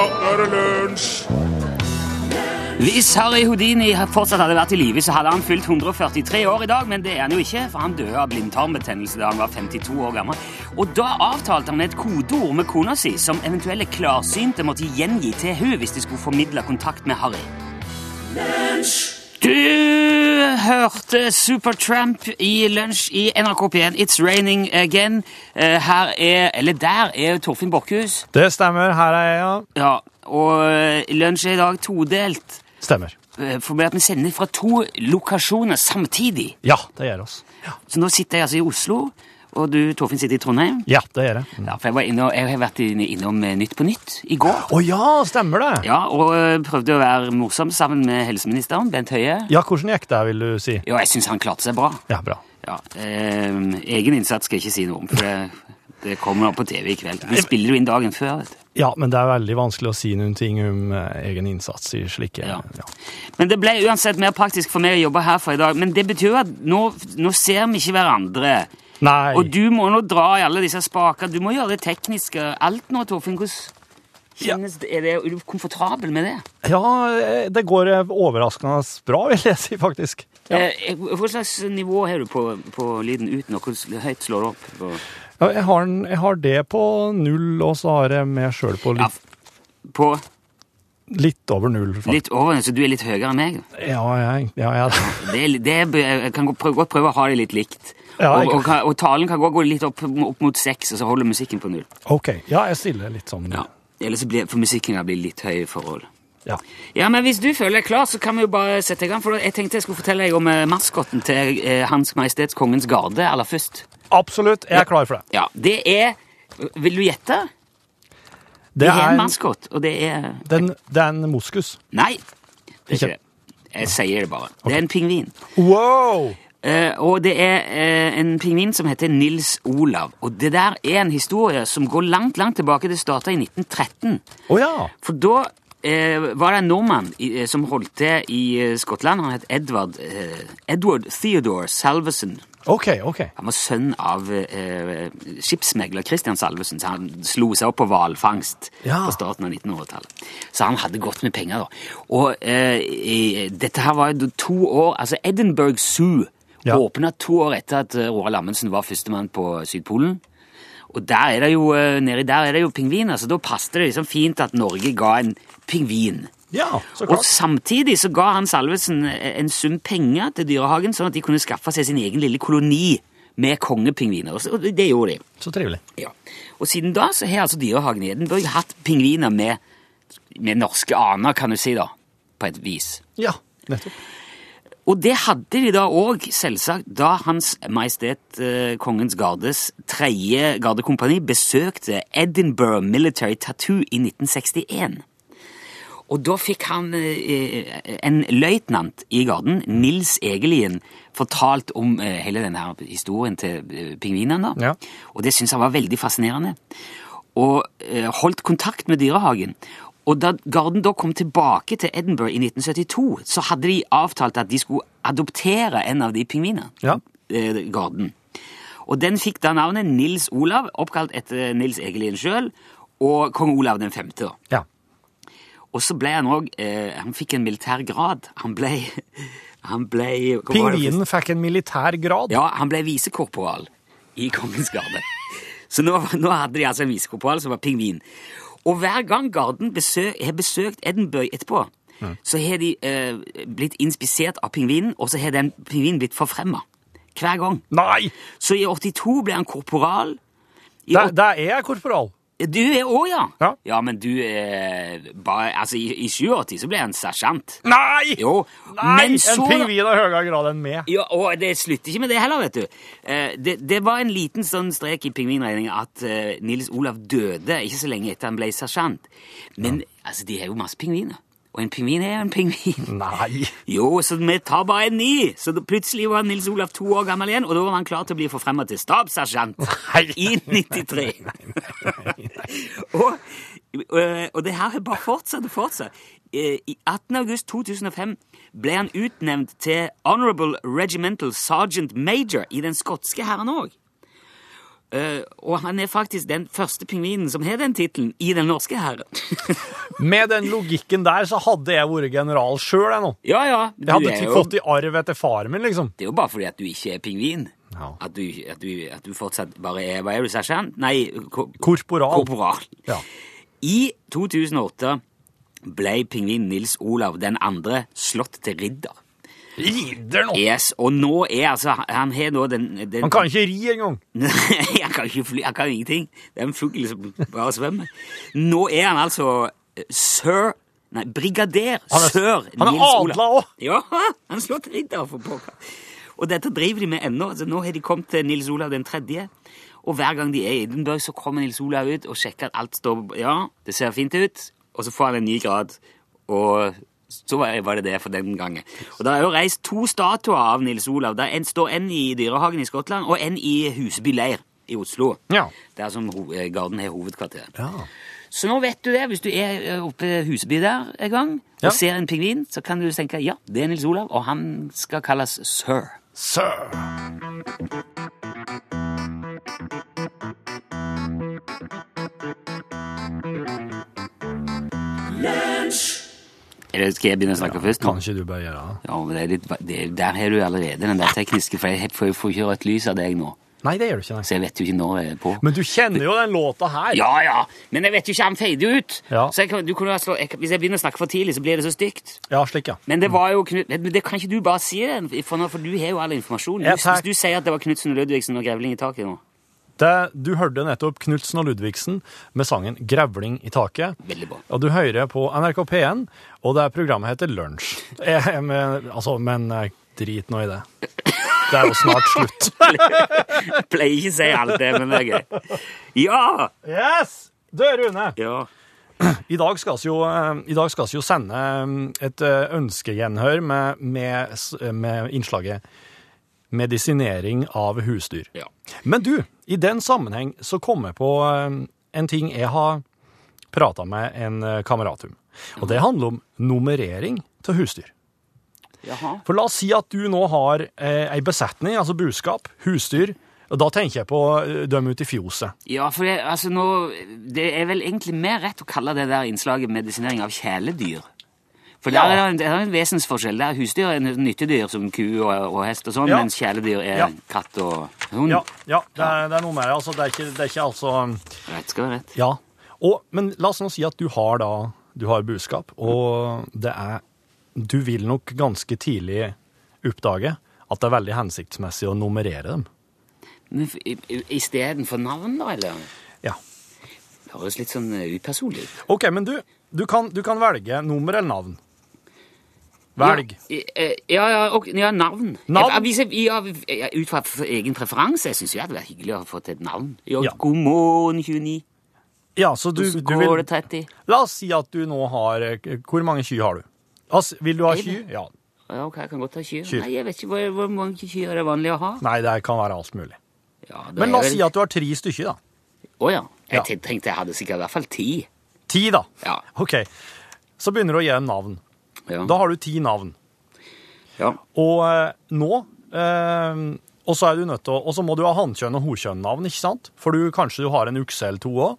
ja, nå er det lunsj! Hvis Harry Houdini fortsatt hadde vært i live, så hadde han fylt 143 år i dag, men det er han jo ikke, for han døde av blindtarmbetennelse da han var 52 år gammel. Og da avtalte han et kodeord med kona si, som eventuelle klarsynte måtte gjengi til hun hvis de skulle formidle kontakt med Harry. Du hørte Supertramp i lunsj i NRK P1. It's raining again. Eh, Her er, eller der er Torfinn Borchhus. Det stemmer. Her er jeg, ja. Ja, og eh, lunsj er i dag todelt. Stemmer. Eh, For at vi sender fra to lokasjoner samtidig. Ja, det gjør oss. Så nå sitter jeg altså i Oslo, og du, Torfinn, sitter i Trondheim. Ja, det gjør jeg. Ja, for jeg, var inne, og- jeg har vært inne, innom eh, Nytt på Nytt i går. Å ja, stemmer det. Ja, og eh, prøvde å være morsom sammen med helseministeren, Bent Høie. Ja, hvordan gikk det, vil du si? Jo, jeg syns han klarte seg bra. Ja, bra. Ja, eh, egen innsats skal jeg ikke si noe om, for det, det kommer på TV i kveld. Vi spiller jo inn dagen før. vet du. Ja, men det er veldig vanskelig å si noen ting om eh, egen innsats i slike Ja. ja. Men det ble uansett mer praktisk for meg å jobbe her for i dag. Men det betyr at nå, nå ser vi ikke hverandre. Nei. Og du må nå dra i alle disse spakene. Du må gjøre det tekniske. Alt nå, Torfinn. Hvordan kjennes det? Er, det, er du komfortabel med det? Ja, eh, det går eh, overraskende bra, vil jeg si, faktisk. Ja. Eh, hva slags nivå har du på, på lyden uten nå? Hvor høyt slår det opp? På, Ja, jeg, har, jeg har det på null, og så har jeg meg sjøl på ja, litt, på litt over null. faktisk. litt over, så du er litt høyere enn meg? Ja, jeg, ja, jeg. Det, det, jeg kan godt prøve, godt prøve å ha det litt likt. Ja, jeg- og, og, og talen kan gå litt opp, opp mot seks, og så holder musikken på null. OK. Ja, jeg stiller litt sånn. Ja. Ellers blir, for musikken blir litt høy i forhold. Ja. Ja, men hvis du føler deg klar, så kan vi jo bare sette i gang. For jeg tenkte jeg skulle fortelle deg om eh, maskotten til eh, Hans Majestets Kongens Garde aller først. Absolutt. Jeg er klar for det. Ja, det er Vil du gjette? Det er en maskot, og det er den, det er en moskus. Nei, det er ikke det. Jeg sier det bare. Det er en pingvin. Wow! Eh, og det er eh, en pingvin som heter Nils Olav. Og det der er en historie som går langt, langt tilbake. Det starta i 1913. Oh, ja. For da eh, var det en nordmann i, eh, som holdt til i eh, Skottland. Han het Edward, eh, Edward Theodore Salvesen. Okay, okay. Han var sønn av skipsmegler Christian Salvesen, så han slo seg opp på hvalfangst Ja. på starten av 1900-tallet. Så han hadde godt med penger, da. Og i, dette her var jo to år Altså Edinburgh Zoo Ja. åpna to år etter at eh, Roald Amundsen var førstemann på Sydpolen. Og der er det jo, eh, nedi der er det jo pingviner, så da passet det liksom fint at Norge ga en pingvin. Ja, så klart. Og samtidig så ga han Salvesen en sum penger til Dyrehagen, sånn at de kunne skaffe seg sin egen lille koloni med kongepingviner. Og Og det gjorde de. Så trivelig. Ja. Og siden da så har altså Dyrehagen i Edinburgh hatt pingviner med, med norske aner, kan du si, da. På et vis. Ja, nettopp. Og det hadde de da òg, selvsagt, da Hans Majestet eh, Kongens Gardes tredje gardekompani besøkte Edinburgh Military Tattoo i 1961. Og da fikk han eh, en løytnant i garden, Nils Egelien, fortalt om eh, hele denne historien til pingvinene. Ja. Og det syntes han var veldig fascinerende. Og holdt kontakt med dyrehagen. Og da garden da kom tilbake til Edinburgh i 1972, så hadde de avtalt at de skulle adoptere en av de pingvinene. Ja. Eh, garden. Og den fikk da navnet Nils Olav, oppkalt etter Nils Egelien sjøl, og kong Olav den femte. Ja. Og så ble han òg eh, Han fikk en militær grad. Han ble Han ble Pingvinen fikk en militær grad. Ja, han ble visekorporal i Kongens garde. Så nå, nå hadde de altså en visekorporal som var pingvin. Og hver gang garden besøk, har besøkt Edinburgh etterpå, så har de eh, blitt inspisert av pingvinen, og så har den pingvinen blitt forfremma. Hver gang. Nei! Så i 82 ble han korporal. Der, der er jeg korporal. Du er òg, ja. Ja. men du er bare Altså, i, i 87 så ble han sersjant. Nei! Jo, Nei! men så En pingvin av høyere grad enn meg. Ja, og det slutter ikke med det heller, vet du. Eh, det, det var en liten sånn strek i pingvinregninga at eh, Nils Olav døde ikke så lenge etter han ble sersjant. Men altså, de har jo masse pingviner. Og en pingvin er jo en pingvin. Nei. Jo, så vi tar bare en ny! Så plutselig var Nils Olav to år gammel igjen, og da var han klar til å bli forfremma til stabssersjant i 93. og, nei, og det her har bare fortsatt og fortsatt. Eh, I 18. august 2005 ble han utnevnt til Honorable Regimental Sergeant Major i den skotske hæren òg. Eh, og han er faktisk den første pingvinen som har den tittelen i den norske hæren. Med den logikken der så hadde jeg vært general sjøl, jeg nå. ja, ja. Jeg hadde ikke fått i arv etter faren min, liksom. det er jo bare fordi at du ikke er pingvin. Ja. At, du, at, du, at du fortsatt bare er Hva er du, sersjant? Nei, ko Korporal. korporal. Ja. I 2008 ble pingvinen Nils Olav den andre slått til ridder. Ridder nå! Yes, og nå er altså Han har nå den, den Han kan ikke ri engang. Han kan ikke fly, han kan ingenting. Det er en fugl som bare svømmer. Nå er han altså eh, sir Nei, brigader Han er- han er Nils Olav. adla også. Ja, han slår til ridder, for pokker. Og dette driver de med ennå. Altså, nå har de kommet til Nils Olav den tredje. Og hver gang de er i Edinburgh, så kommer Nils Olav ut og sjekker at alt står Ja, det ser fint ut. Og så får han en ny grad. Og så var det det for den gangen. Og det er jo reist to statuer av Nils Olav. Det en, står en i Dyrehagen i Skottland og en i Huseby leir i Oslo. Ja. Der som Garden har hovedkvarter. Ja. Så nå vet du det. Hvis du er eh, oppe i Huseby der en gang og Ja. ser en pingvin, så kan du tenke ja, det er Nils Olav, og han skal kalles sir. Sir. Eller skal jeg begynne å snakke først? nå? Kan ikke du bare gjøre det? Ja, men det er litt, det, er- Der har du allerede den der tekniske, for jeg får, jo ikke rødt lys av deg nå. Nei, det gjør du ikke. Nei. Så jeg vet jo ikke når jeg er på. Men du kjenner jo den låta her. Ja, ja, men jeg vet jo ikke, han feider ut. Ja. Så jeg du kunne, slå- jeg, hvis jeg begynner å snakke for tidlig, så blir det så stygt. Ja, slik, ja. Men det var jo Knut, men det kan ikke du bare si det, for, for du har jo all informasjon. Ja, Hvis, hvis du sier at det var Knutsen og Ludvigsen og Grevling i taket nå, Det, du hørte nettopp Knutsen og Ludvigsen med sangen 'Grevling i taket'. veldig bra. Og du hører på NRK P1, og det er programmet heter Lunsj. Altså, men eh, drit nå i det. Det er jo snart slutt. Pleier ikke å si alt det, men det er gøy. Ja! Yes! Du, Rune. Ja. I dag skal vi jo, eh, i dag skal vi jo sende eh, et ønskegjenhør med, med, med innslaget 'medisinering av husdyr'. ja. Men du, i den sammenheng så kom jeg på eh, en ting jeg har prata med en eh, kamerat om. Og det handler om nummerering til husdyr. Jaha. For la oss si at du nå har eh, ei besetning, altså buskap, husdyr. Og da tenker jeg på eh, dem ute i fjoset. Ja, for det, altså nå, det er vel egentlig mer rett å kalle det der innslaget medisinering av kjæledyr. For Ja. der er det en, en vesensforskjell. Der husdyr er nyttedyr som ku og, og hest og sånn, Ja. mens kjæledyr er Ja. katt og hund. Ja, ja det, er, det er noe mer. Altså, det, er ikke, det er ikke altså Rett skal være rett. Ja. Og, men la oss nå si at du har da du har buskap, og det er Du vil nok ganske tidlig oppdage at det er veldig hensiktsmessig å nummerere dem. Istedenfor navn, da, eller? Ja. Det høres litt sånn upersonlig ut. OK, men du, du kan, du kan velge nummer eller navn. Velg. Ja, eh, ja, ja, og, ja navn. Navn? Jeg, ut fra egen preferanse jeg syns det hadde vært hyggelig å ha fått et navn. Ja, Ja. God morgen, 29. Ja, så du, du vil det 30. La oss si at du nå har eh, Hvor mange kyr har du? Altså, vil du ha kyr? Ja. Ja, ok, jeg kan godt ha kyr. Kyr. Nei, jeg vet ikke hvor, hvor mange kyr er det vanlig å ha. Nei, det kan være alt mulig. Ja, Men la oss vel- si at du har tre stykker, da. Å ja. Jeg Ja. tenkte jeg hadde sikkert i hvert fall ti. Ti, da. Ja. OK. Så begynner du å gi dem navn. Ja. Da har du ti navn. ja. Og eh, nå eh, Og så er du nødt til å Og så må du ha hannkjønn og horkjønn-navn, ikke sant? For du, kanskje du har en ukse eller to òg.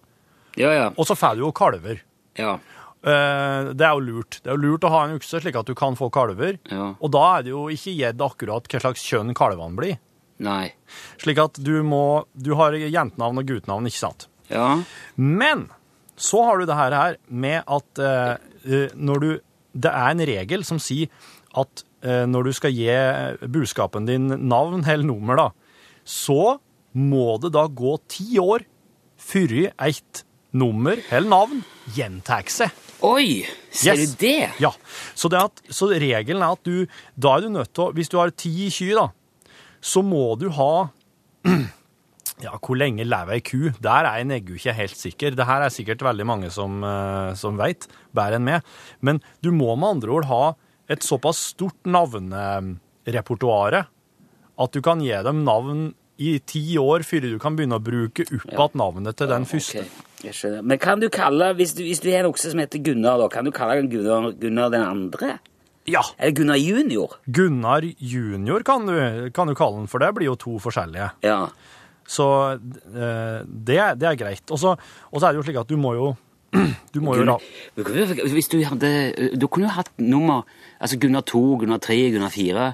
ja, ja. Og så får du jo kalver. ja. Eh, det er jo lurt. Det er jo lurt å ha en ukse, slik at du kan få kalver. Ja. Og da er det jo ikke gjedd akkurat hva slags kjønn kalvene blir. Nei. Slik at du må Du har jentenavn og guttenavn, ikke sant? Ja. Men så har du det her, her med at eh, eh, når du Det er en regel som sier at eh, når du skal gi budskapen din navn eller nummer, da, så må det da gå ti år før et nummer eller navn gjentar seg. Oi! Ser Yes. du det? Ja, så, det at, så regelen er at du, da er du nødt til å, hvis du har ti kyr da, så må du ha, ja, hvor lenge lever ei ku? Der er en neggu ikke helt sikker. Det her er sikkert veldig mange som, eh, som vet, bedre enn meg. Men du må med andre ord ha et såpass stort navnerepertoar at du kan gi dem navn i ti år før du kan begynne å bruke opp igjen navnet til den første. Ok, jeg skjønner. Men kan du kalle, hvis du, hvis du har en okse som heter Gunnar, da, kan du kalle den Gunnar, Gunnar den andre? Ja, Eller Gunnar junior? Gunnar junior kan du, kan du kalle den, for det blir jo to forskjellige. Ja. Så eh, det, det er greit. Og så er det jo slik at du må jo Du må jo du- Hvis du hadde Du kunne jo hatt nummer Altså Gunnar 2, Gunnar 3, Gunnar 4.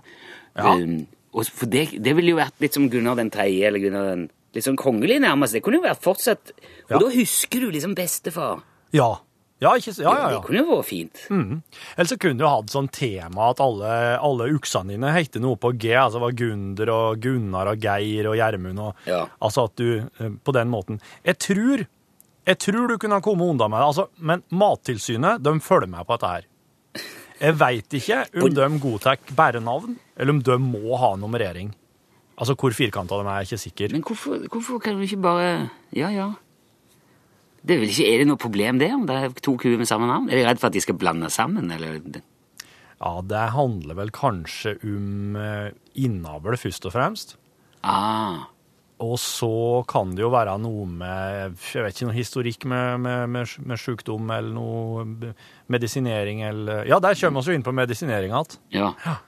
Ja. Um, for det, det ville jo vært litt som Gunnar den tredje, eller Gunnar den Litt sånn kongelig, nærmest. Det kunne jo vært fortsatt Og Ja. da husker du liksom bestefar. Ja. Ja, ikke, ja, ja, ja, Det kunne jo vært fint. Eller så kunne du hatt sånn tema at alle, alle uksene dine heter noe på G. Altså var Gunder og Gunnar og Geir og Gjermund og Ja. Altså at du eh, På den måten. Jeg tror jeg tror du kunne ha kommet unna med det, altså, men Mattilsynet de følger med på dette her. Jeg veit ikke om de godtar bare navn, eller om de må ha nummerering. Altså hvor firkanta de er, er jeg ikke sikker. Men hvorfor, hvorfor kan du ikke bare Ja, ja. Det er vel ikke Er det noe problem, det, om det er to kuer med samme navn? Er de redd for at de skal blande sammen, eller Ja, det handler vel kanskje om eh, innavl, først og fremst. Ah. Og så kan det jo være noe med jeg vet ikke, noe historikk med, med, med, med sykdom eller noe medisinering eller Ja, der kommer vi jo inn på medisinering igjen. Ja.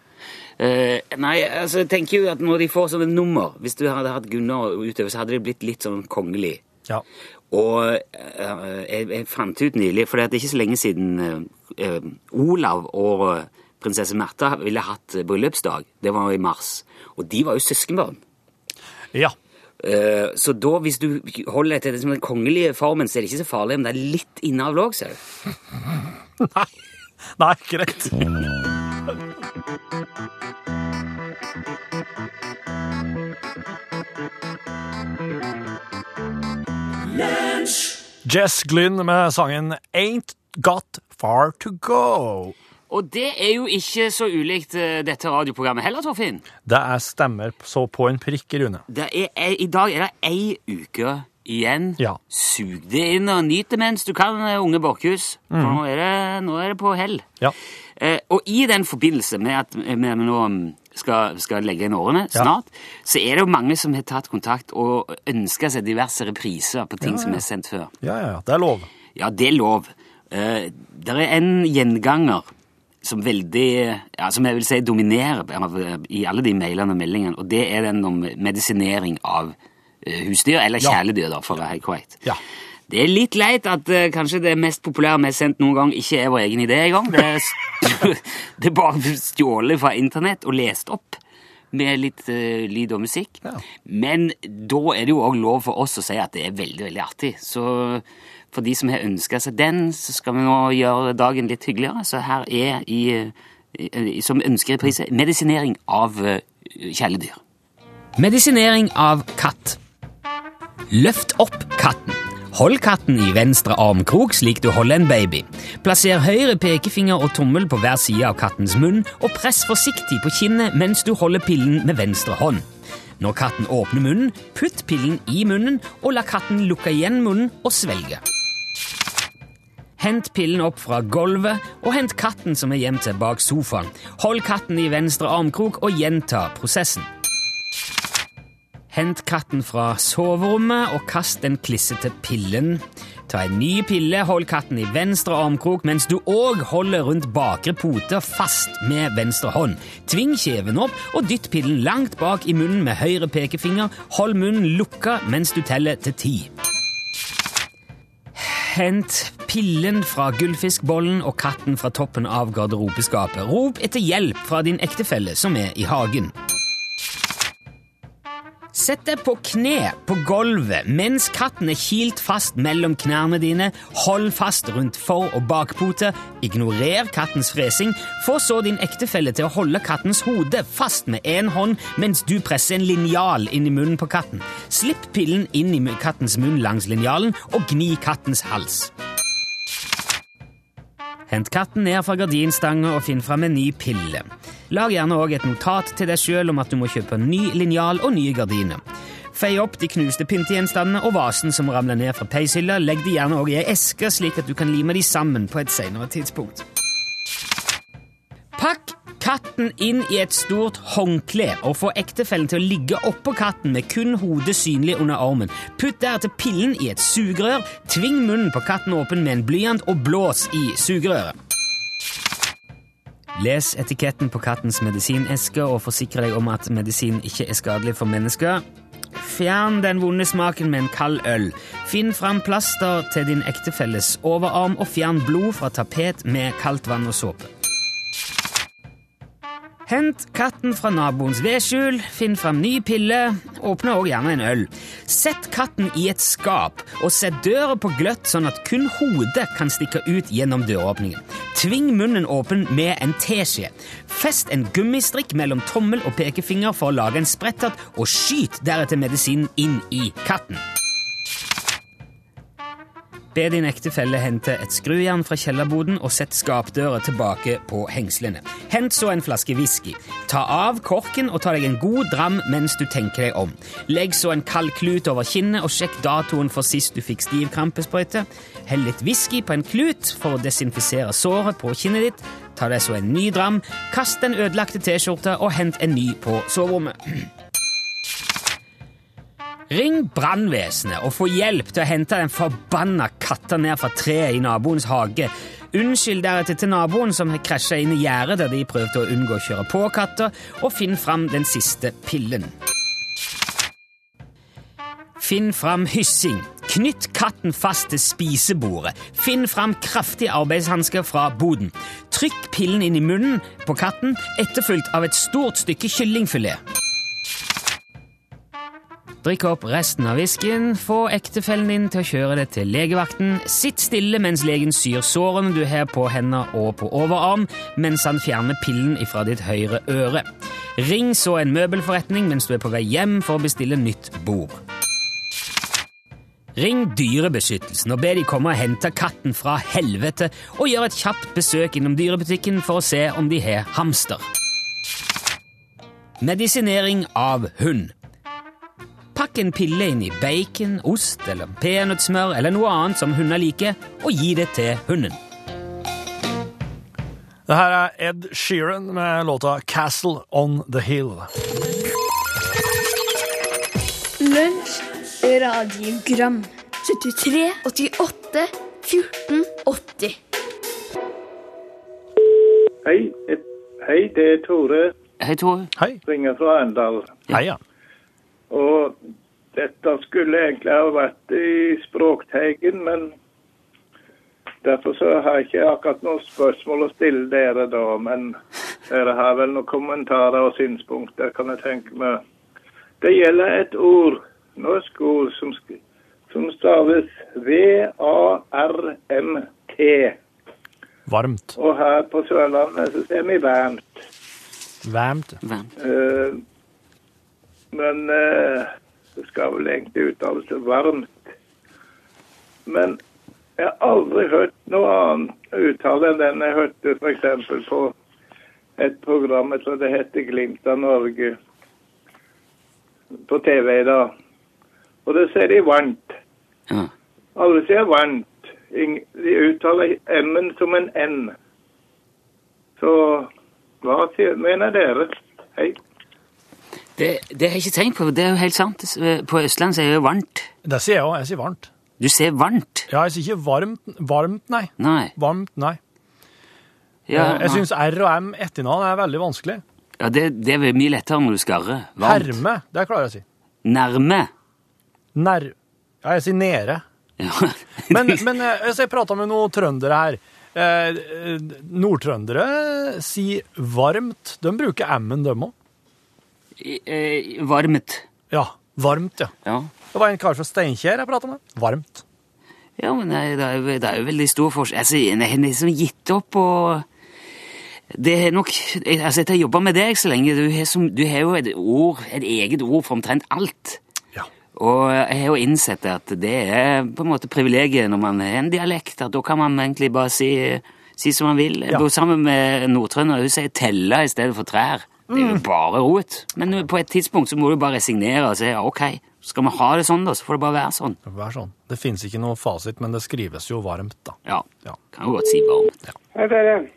Eh, nei, altså, jeg tenker jo at når de får sånne nummer Hvis du hadde hatt Gunnar utover, så hadde det blitt litt sånn kongelig. Ja. Og eh, jeg, jeg fant ut nylig, for det er ikke så lenge siden eh, eh, Olav og prinsesse Märtha ville hatt bryllupsdag. Det var i mars. Og de var jo søskenbarn. ja. Eh, så da, hvis du holder etter det som den kongelige formen, så er det ikke så farlig om det er litt innavl òg, du. Nei. Nei, greit. Jess Glynn med sangen Ain't Got Far To Go. Og det er jo ikke så ulikt eh, dette radioprogrammet heller, Torfinn. Det er stemmer så på en prikk, Rune. Det er, er, I dag er det ei uke igjen. Ja. Sug det inn og nyt det mens du kan, eh, unge Borchhus. Mm. Nå, nå er det på hell. Ja. Eh, og i den forbindelse med at vi nå mm, skal, skal legge inn årene Ja. snart, så er det jo mange som har tatt kontakt og ønska seg diverse repriser på ting Ja, som er sendt før. Ja, ja, ja. Det er lov. Ja, det er lov. Eh, det er en gjenganger som veldig ja, Som jeg vil si dominerer i alle de mailene og meldingene, og det er den om medisinering av eh, husdyr, eller kjæledyr, da, for å være helt korrekt. Ja. Det er litt leit at uh, kanskje det mest populære vi har sendt noen gang, ikke er vår egen idé engang. Det, er det er bare stjålet fra internett og lest opp med litt uh, lyd og musikk. Ja. Men da er det jo òg lov for oss å si at det er veldig, veldig artig. Så for de som har ønska seg den, så skal vi nå gjøre dagen litt hyggeligere. Så her er i, i, som ønskereprise medisinering av uh, kjæledyr. Medisinering av katt. Løft opp katten. Hold katten i venstre armkrok slik du holder en baby. Plasser høyre pekefinger og tommel på hver side av kattens munn, og press forsiktig på kinnet mens du holder pillen med venstre hånd. Når katten åpner munnen, putt pillen i munnen, og la katten lukke igjen munnen og svelge. Hent pillen opp fra gulvet, og hent katten som er gjemt seg bak sofaen. Hold katten i venstre armkrok og gjenta prosessen. Hent katten fra soverommet og kast den klissete pillen. Ta en ny pille, hold katten i venstre armkrok mens du òg holder rundt bakre pote fast med venstre hånd. Tving kjeven opp og dytt pillen langt bak i munnen med høyre pekefinger. Hold munnen lukka mens du teller til ti. Hent pillen fra gullfiskbollen og katten fra toppen av garderobeskapet. Rop etter hjelp fra din ektefelle som er i hagen. Sett deg på kne på gulvet mens katten er kilt fast mellom knærne dine. Hold fast rundt for- og bakpote. Ignorer kattens fresing. Få så din ektefelle til å holde kattens hode fast med én hånd mens du presser en linjal inn i munnen på katten. Slipp pillen inn i kattens munn langs linjalen og gni kattens hals. Hent katten ned fra gardinstanga og finn fram en ny pille. Lag gjerne òg et notat til deg sjøl om at du må kjøpe ny linjal og nye gardiner. Fei opp de knuste pyntegjenstandene og vasen som ramler ned fra peishylla. Legg de gjerne òg i ei eske, slik at du kan lime de sammen på et senere tidspunkt. Pakk katten inn i et stort håndkle og få ektefellen til å ligge oppå katten med kun hodet synlig under armen. Putt deretter pillen i et sugerør, tving munnen på katten åpen med en blyant og blås i sugerøret. Les etiketten på kattens medisineske og forsikre deg om at medisin ikke er skadelig for mennesker. Fjern den vonde smaken med en kald øl. Finn fram plaster til din ektefelles overarm, og fjern blod fra tapet med kaldt vann og såpe. Hent katten fra naboens vedskjul, finn fram ny pille, åpne også gjerne en øl. Sett katten i et skap, og sett døra på gløtt sånn at kun hodet kan stikke ut gjennom døråpningen. Tving munnen åpen med en teskje. Fest en gummistrikk mellom tommel og pekefinger for å lage en sprettert, og skyt deretter medisinen inn i katten. Be din ektefelle hente et skrujern fra kjellerboden og sett skapdøra tilbake på hengslene. Hent så en flaske whisky. Ta av korken og ta deg en god dram mens du tenker deg om. Legg så en kald klut over kinnet og sjekk datoen for sist du fikk stivkrampesprøyte. Hell litt whisky på en klut for å desinfisere såret på kinnet ditt. Ta deg så en ny dram, kast den ødelagte T-skjorta og hent en ny på soverommet. Ring brannvesenet og få hjelp til å hente den forbanna katta ned fra treet i naboens hage. Unnskyld deretter til naboen som har krasja inn i gjerdet der de prøvde å unngå å kjøre på katta, og finn fram den siste pillen. Finn fram hyssing. Knytt katten fast til spisebordet. Finn fram kraftige arbeidshansker fra boden. Trykk pillen inn i munnen på katten, etterfulgt av et stort stykke kyllingfilet. Drikk opp resten av whiskyen, få ektefellen din til å kjøre det til legevakten, sitt stille mens legen syr sårene du har på hender og på overarm, mens han fjerner pillen ifra ditt høyre øre. Ring så en møbelforretning mens du er på vei hjem for å bestille nytt bord. Ring Dyrebeskyttelsen og be de komme og hente katten fra helvete, og gjør et kjapt besøk innom dyrebutikken for å se om de har hamster. Medisinering av hund. Pakk en pille inn i bacon, ost eller peanøttsmør eller noe annet som hunder liker, og gi det til hunden. Det her er Ed Sheeran med låta 'Castle on the Hill'. Lunsj, radiogram 73, 88, 14, 80 Hei, hei, det er Tore. Hei, Tore. Hei. Ringer fra Arendal. Hei, ja. Og dette skulle egentlig ha vært i Språkteigen, men derfor så har jeg ikke akkurat noen spørsmål å stille dere da. Men dere har vel noen kommentarer og synspunkter, kan jeg tenke meg. Det gjelder et ord, norsk ord, som, som staves V-A-R-M-T. Varmt. Og her på Sørlandet så ser vi varmt. Varmt. Varmt. Eh, men eh, det skal vel egentlig uttales varmt. Men jeg har aldri hørt noe annet uttale enn den jeg hørte f.eks. på et program jeg tror det heter Glimt av Norge på TV i dag. Og det sier de varmt. Ja. Alle sier varmt. De uttaler M-en som en N. Så hva mener dere? Hei. Det, det har jeg ikke tenkt på, det er jo helt sant. På Østland så er det jo varmt. Det sier jeg òg. Jeg sier varmt. Du sier varmt. Ja, jeg sier ikke varmt, varmt nei. Nei. Varmt, nei. Ja, Eh, jeg syns R og M etternavn er veldig vanskelig. ja det, det er mye lettere når du skarrer. Varmt. Herme, det klarer jeg å si. Nærme. Nær... Ja, jeg sier nede. Ja. Men, men eh, jeg prata med noen trøndere her. Eh, eh, Nordtrøndere sier varmt. De bruker M-en, de òg. Eh, varmt. Ja, varmt, ja. Ja. Det var en kar fra Steinkjer jeg prata med. Varmt. Ja, men det, det, er, jo- det er jo veldig stor forskjell. Altså, jeg har liksom gitt opp og Det er nok Altså, Jeg har ha jobba med deg så lenge, du har, som, du har jo et ord, et eget ord for omtrent alt. Ja. Og jeg har jo innsett at det er på en måte privilegiet når man har en dialekt, at da kan man egentlig bare si, si som man vil. Jeg bor sammen med nordtrøndere, hun sier telle i stedet for trær. Det er jo Mm. bare rot. Men på et tidspunkt så må du bare resignere og si ja, ok, skal vi ha det sånn, da, så får det bare være sånn. Det får sånn. Det fins ikke noe fasit, men det skrives jo varmt, da. Ja, Ja. kan jo godt si varmt. Hei, dere.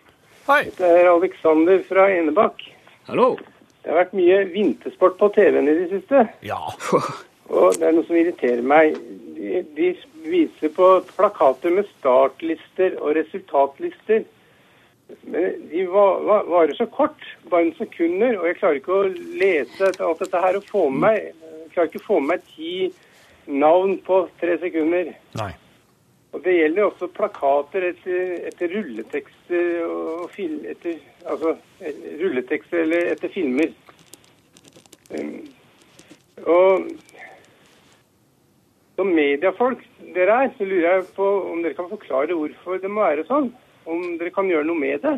Hei! Det er Alexander fra Enebakk. Hallo? Det har vært mye vintersport på TV-en i det siste, Ja. og det er noe som irriterer meg. De, de viser på plakater med startlister og resultatlister. Men de va- var varer så kort, bare noen sekunder, og jeg klarer ikke å lese alt dette her og få med meg klarer ikke å få med meg ti navn på tre sekunder. Nei. Og det gjelder også plakater etter, etter rulletekster og fil, etter, altså eh, rulletekster eller etter filmer. Um, og som mediefolk dere er, så lurer jeg på om dere kan forklare hvorfor det må være sånn. Om dere kan gjøre noe med det.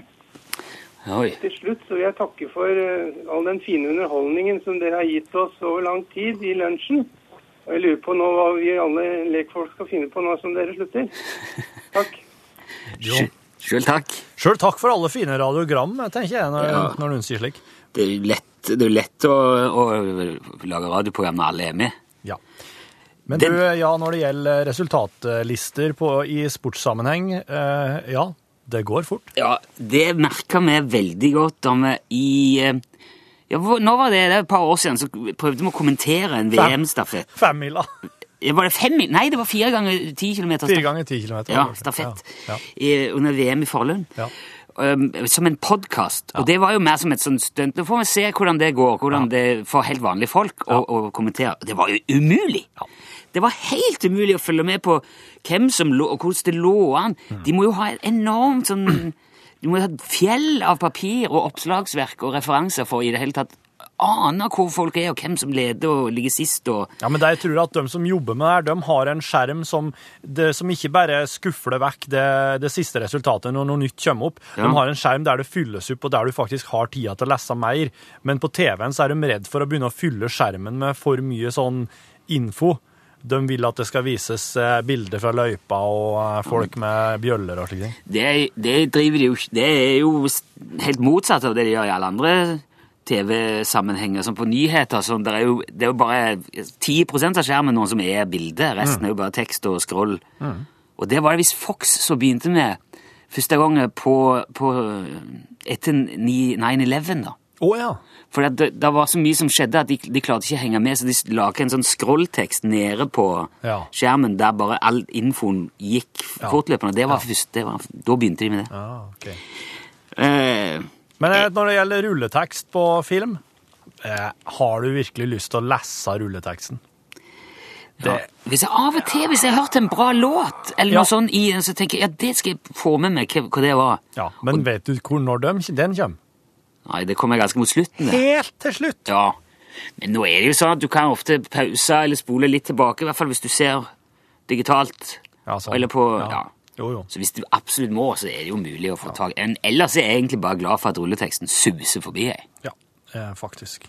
Oi. Til slutt så vil jeg takke for eh, all den fine underholdningen som dere har gitt oss over lang tid i lunsjen. Og jeg lurer på nå hva vi alle lekfolk skal finne på nå som dere slutter. Takk. Jo. Sjøl takk. Sjøl takk for alle fine radiogram, tenker jeg, når, Ja. når hun sier slik. Det er jo lett, det er lett å, å lage radioprogram når alle er med. Ja. Men Den- du, ja, når det gjelder resultatlister på, i sportssammenheng, eh, ja, det går fort. Ja, det merka vi veldig godt da vi i eh, ja, Nå var det, det var et par år siden, så prøvde vi å kommentere en VM-stafett. Femmila. Var det fem mil? Nei, det var fire ganger ti kilometer. Fire ganger ti kilometer. Ja, stafett. Ja, I, under VM i Forlund. ja. Um, som en podkast. Og det var jo mer som et sånt stunt. Nå får vi se hvordan det går, hvordan det for helt vanlige folk å, å kommentere. Det var jo umulig! Det var helt umulig å følge med på hvem som lå, og hvordan det lå an. Mm. De må jo ha et enormt sånn De må jo ha et fjell av papir og oppslagsverk og referanser for i det hele tatt ane hvor folk er, og hvem som leder og ligger sist. og... Ja, men jeg tror at de som jobber med det, her, de har en skjerm som, det, som ikke bare skufler vekk det, det siste resultatet når noe nytt kommer opp. Ja. De har en skjerm der det fylles opp, og der du faktisk har tida til å lese mer. Men på TV-en så er de redd for å begynne å fylle skjermen med for mye sånn info. De vil at det skal vises eh, bilder fra løypa og eh, folk med bjøller og slike ting. Det, det driver de jo ikke Det er jo helt motsatt av det de gjør i alle andre TV-sammenhenger. Som på nyheter. Sånn, det, er jo, det er jo bare 10% av skjermen noen som er bilde. Resten er jo bare tekst og scroll. Og det var det visst Fox som begynte med første gang på, på etter 9-11. da. Å ja. For det, det var så mye som skjedde at de, de klarte ikke å henge med, så de laget en sånn scrolltekst nede på Ja. skjermen der bare all infoen gikk Ja. fortløpende. Det var først, det var, da begynte de med det. Ah, ok. Eh, Men eh, når det gjelder rulletekst på film, eh, har du virkelig lyst til å lese rulleteksten? ja. Hvis jeg av og til hvis jeg har hørt en bra låt, eller Ja. noe sånt, i, den, så tenker jeg ja, det skal jeg få med meg hva, det var. Ja, Men vet du hvor når de, den kommer? Nei, det kommer ganske mot slutten. det. Helt til slutt! Ja. Men nå er det jo sånn at du kan ofte pause eller spole litt tilbake, i hvert fall hvis du ser digitalt. Ja, sånn. Eller på Ja. Ja. Jo, jo. Så hvis du absolutt må, så er det jo mulig å få tak i en. Ellers er jeg egentlig bare glad for at rulleteksten suser forbi. Jeg. Ja, eh, faktisk.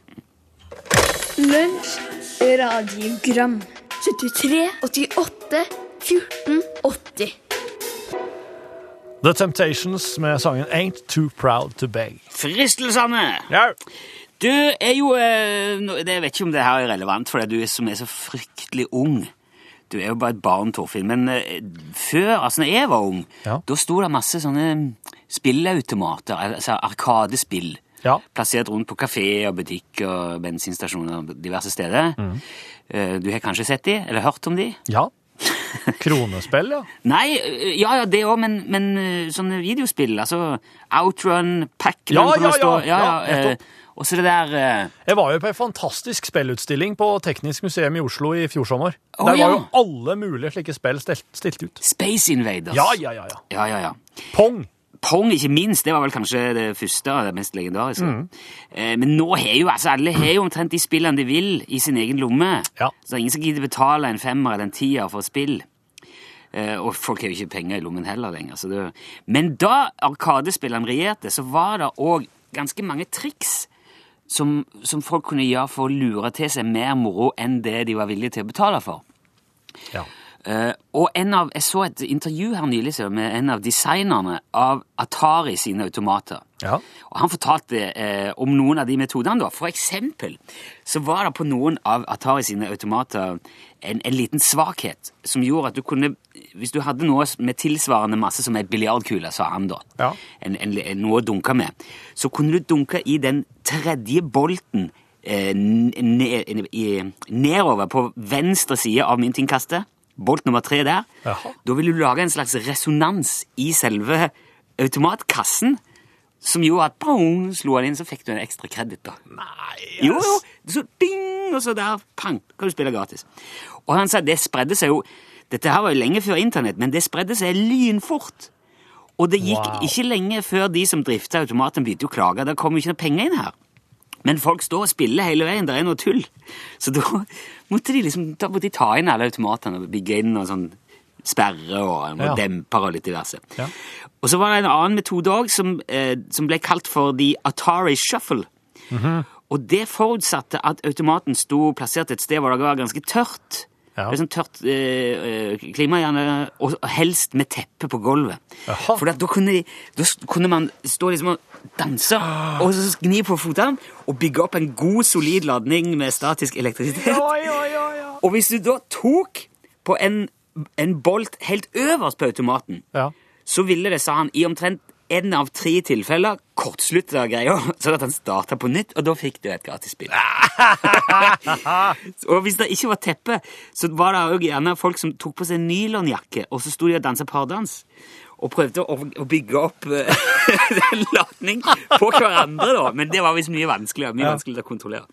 Lunsj, radiogram 73, 88, 14, 80 The Temptations med sangen Ain't Too Proud To Beg. Fristelsene! Ja. Du er jo eh, Jeg vet ikke om det her er relevant for deg, du er som er så fryktelig ung. Du er jo bare et barn, Torfinn. Men eh, før, altså når jeg var ung, Ja. da sto det masse sånne spilleautomater, altså arkadespill, Ja. plassert rundt på kafé og butikk og bensinstasjoner og diverse steder. Mm. Eh, Du har kanskje sett de, eller hørt om de? ja. Kronespill, ja. Nei, øh, ja, ja, det òg, men, men sånne videospill, altså Outrun, Pac-Man Ja, ja, ja, ja, ja, ja, ja, eh. Og så det der øh, Jeg var jo på en fantastisk spillutstilling på Teknisk museum i Oslo i fjor sommer. Å, Der ja. var jo alle mulige slike spill stilt, stilt ut. Space Invaders. Ja, ja, ja. ja. ja, ja, ja. Pong. Pong, ikke minst, det var vel kanskje det første og det mest legendariske. Mm. Eh, men nå har jo altså alle har jo omtrent de spillene de vil i sin egen lomme. Ja. Så det er ingen som gidder betale en femmer eller en tier for spill. Eh, og folk har jo ikke penger i lommen heller lenger. Så det... Men da Arkadespillene regjerte, så var det òg ganske mange triks som, som folk kunne gjøre for å lure til seg mer moro enn det de var villige til å betale for. Ja. Eh, og en av, Jeg så et intervju her nylig med en av designerne av Atari sine automater. Ja. Og Han fortalte eh, om noen av de metodene. da. For eksempel så var det på noen av Atari sine automater en, en liten svakhet som gjorde at du kunne Hvis du hadde noe med tilsvarende masse som ei biljardkule, sa han da, Ja. en, en, noe å dunke med, så kunne du dunke i den tredje bolten eh, nedover på venstre side av myntinnkastet. Bolt nummer tre der. Jaha. Da vil du lage en slags resonans i selve automatkassen som gjorde at boom, slo han inn, så fikk du en ekstra kreditt. da. Nei, Jo, jo. Så ding! og så der, pang, kan du spille gratis. Og han sa det spredde seg jo Dette her var jo lenge før internett, men det spredde seg lynfort. Og det gikk Wow. ikke lenge før de som drifta automaten, begynte å klage. Det kom jo ikke noe penger inn her. Men folk står og spiller hele veien. Det er noe tull. Så da måtte de liksom da måtte de ta inn alle automatene og bygge inn og sånn sperre og og Ja. demper og litt diverse. Ja. Og så var det en annen metode òg som, eh, som ble kalt for the Atari Shuffle. Mhm. Og det forutsatte at automaten sto plassert et sted hvor det var ganske tørt. Ja. Det er sånn tørt eh, eh, klima, gjerne, og helst med teppe på gulvet. For da kunne, da kunne man stå liksom og danse, og så gni på føttene, og bygge opp en god, solid ladning med statisk elektrisitet. Og hvis du da tok på en, en bolt helt øverst på automaten, Ja. så ville det, sa han, i omtrent en av tre tilfeller kortslutta greia, sånn at han starta på nytt, og da fikk du et gratis spill. og hvis det ikke var teppe, så var det òg gjerne folk som tok på seg nylonjakke, og så sto de og dansa pardans. Og prøvde å, å bygge opp en ladning på hverandre, da. Men det var visst mye vanskeligere. Mye vanskeligere å kontrollere.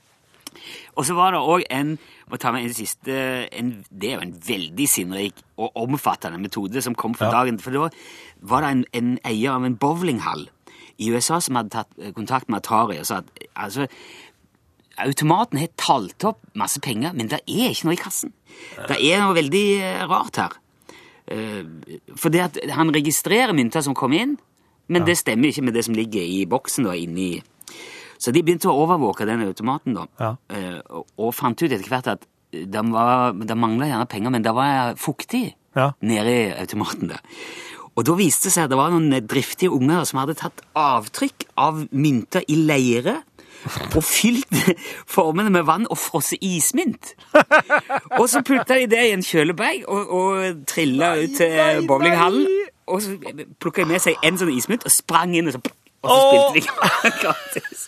Og så var det òg en må ta med en siste, en, Det er jo en veldig sinnrik og omfattende metode som kom for Ja. dagen. For da var det en, en eier av en bowlinghall i USA som hadde tatt kontakt med Atari og sa at altså, automaten har talt opp masse penger, men det er ikke noe i kassen. Det er noe veldig eh, rart her. Eh, For det at han registrerer mynter som kommer inn, men det stemmer ikke med det som ligger i boksen da, inni så de begynte å overvåke den automaten, da. Ja. Eh, og, og fant ut etter hvert at det, det mangla gjerne penger, men det var fuktig Ja. nede i automaten der. Og da viste det seg at det var noen driftige unger som hadde tatt avtrykk av mynter i leire og fylt formene med vann og frosset ismynt. Og så putta de det i en kjølebag og, og trilla ut til bowlinghallen. Og så plukka de med seg en sånn ismynt og sprang inn, og så, og så spilte de gratis.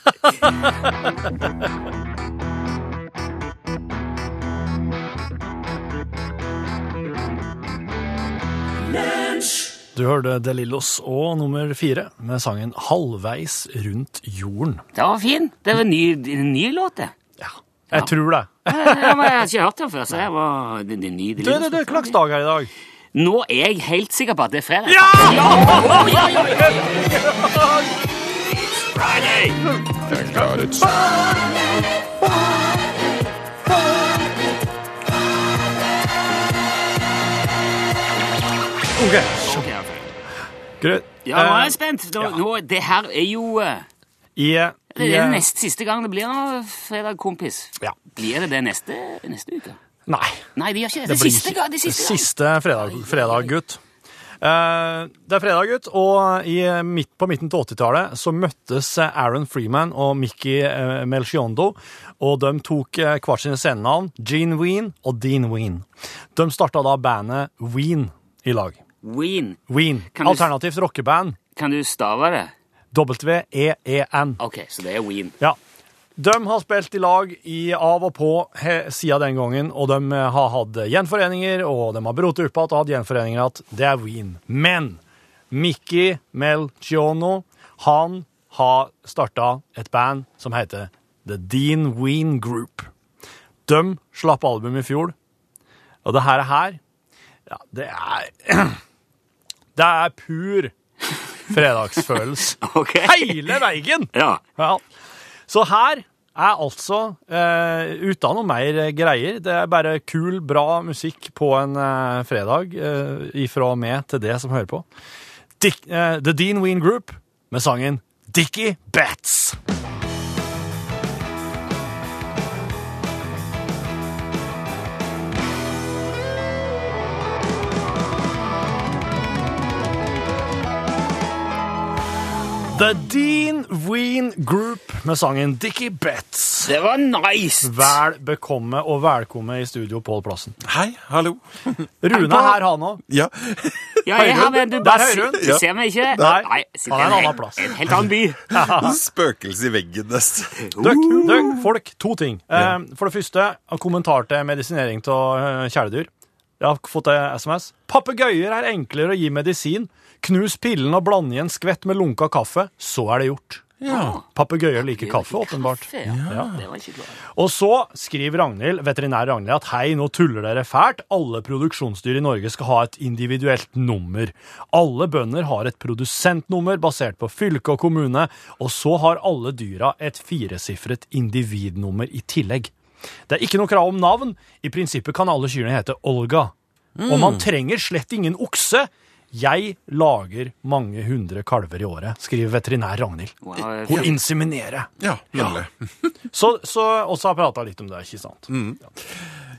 Du hørte De Lillos og nummer fire med sangen 'Halvveis rundt jorden'. Det var fin. Det var en ny, en ny låt, det. Ja, jeg tror det. Ja, men jeg har ikke hørt den før, så jeg var det, det, ny, Du, det, det er hvilken dag er det i dag? Nå er jeg helt sikker på at det er fredag. Ok, ok. greit. Ja, nå er jeg Eh, spent. Nå, ja. nå, det her er jo yeah. I, Det er nest siste gang det blir noe fredag, kompis. Ja. Blir det det neste, neste uke? Nei. Nei, det gjør ikke det. Det Det siste ikke- gang. Det siste, gang. siste fredag, fredag gutt. Eh, det er fredag, gutt, og i, midt, på midten til 80-tallet så møttes eh, Aaron Freeman og Mickey eh, Melchiondo, og de tok eh, hvert sine scenenavn, Gene Ween og Dean Ween. De starta da bandet Ween i lag. Ween. Ween, Kan alternativt rockeband, Kan du stave det? W-E-E-N. Ok, så det er Ween. Ja. De har spilt i lag i av og på siden den gangen, og de eh, har hatt gjenforeninger, og de har brotet opp igjen og hatt gjenforeninger at det er Ween. Men Mickey Melchiono, han har starta et band som heter The Dean Ween Group. De slapp album i fjor, og det her, her ja, det er Det er pur fredagsfølelse. okay. Hele veien! Ja. Ja. Så her er altså eh, uten noe mer greier. Det er bare kul, bra musikk på en eh, fredag eh, ifra meg til det som hører på. Dick, eh, The Dean Ween Group med sangen Dickie Bats. The Dean Ween Group med sangen Dickie Betts. Det var nice! Vel bekomme og velkomme i studio, Pål Plassen. Hei, hallo. Rune er her, han òg. Ja, Ja, jeg har med, du Der bare hører du. du ser meg ikke. Nei, sitter han er en annen plass. En helt annen by. spøkelse i veggen nesten. Døkk, døkk, folk, to ting. Ja. for det første, kommentar til medisinering av eh, kjæledyr. Jeg har fått en SMS. Papegøyer er enklere å gi medisin. Knus pillen og bland i en skvett med lunka kaffe, så er det gjort. Ja. Papegøyer liker kaffe, åpenbart. Kaffe, ja. Over. Og så skriver Ragnhild, veterinær Ragnhild at hei, nå tuller dere fælt. Alle produksjonsdyr i Norge skal ha et individuelt nummer. Alle bønder har et produsentnummer basert på fylke og kommune, og så har alle dyra et firesifret individnummer i tillegg. Det er ikke noe krav om navn. I prinsippet kan alle kyrne hete Olga. Og man trenger slett ingen okse. Jeg lager mange hundre kalver i året, skriver veterinær Ragnhild. Wow, Hun inseminerer. Ja, nemlig. Så, så også har prata litt om det, ikke sant?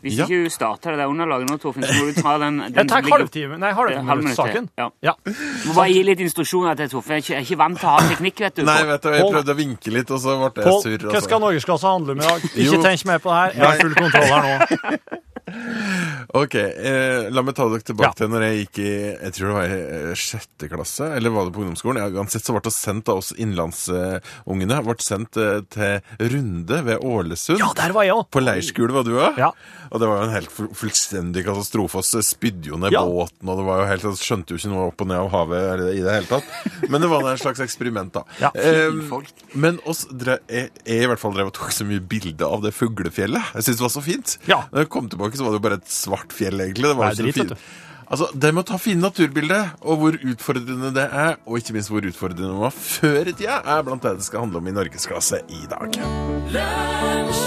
Hvis Ja. ikke du starter det der underlaget nå, Torfinn, så må du ta den, den Jeg tar halvtime, nei, Ja, halv halvminuttssaken. minutt, Ja. Du må bare gi litt instruksjoner til Torfinn. Jeg er ikke- jeg er ikke vant til å ha teknikk, vet du. Nei, vet du, jeg prøvde å vinke litt, og så ble jeg sur. hva skal norgesklasse handle om i dag? Ikke tenk mer på det her. Jeg har full kontroll her nå. Ok, eh, la meg ta dere tilbake Ja. til når jeg gikk i jeg tror det var i eh, sjette klasse, eller var det på ungdomsskolen? Ja, uansett så ble det sendt av oss innlandsungene ble sendt eh, til Runde ved Ålesund. Ja, der var jeg òg. På leirskole var du òg? Ja. Og det var jo en helt fu- fullstendig katastrofe. Vi spydde jo ned Ja. båten, og det var jo helt, altså, skjønte jo ikke noe opp og ned av havet eller i det hele tatt. Men det var en slags eksperiment, da. Ja. Ehm, Folk. men oss drev, jeg, jeg i hvert fall drev og tok så mye bilde av det fuglefjellet. Jeg syntes det var så fint. Ja. Når jeg kom tilbake, så var det jo bare et svart fjell, egentlig. Det var Nei, jo så fint. Altså, Det med å ta fine naturbilder, og hvor utfordrende det er, og ikke minst hvor utfordrende det var før i tida, er blant det det skal handle om i norgesklasse i dag. Lunsj,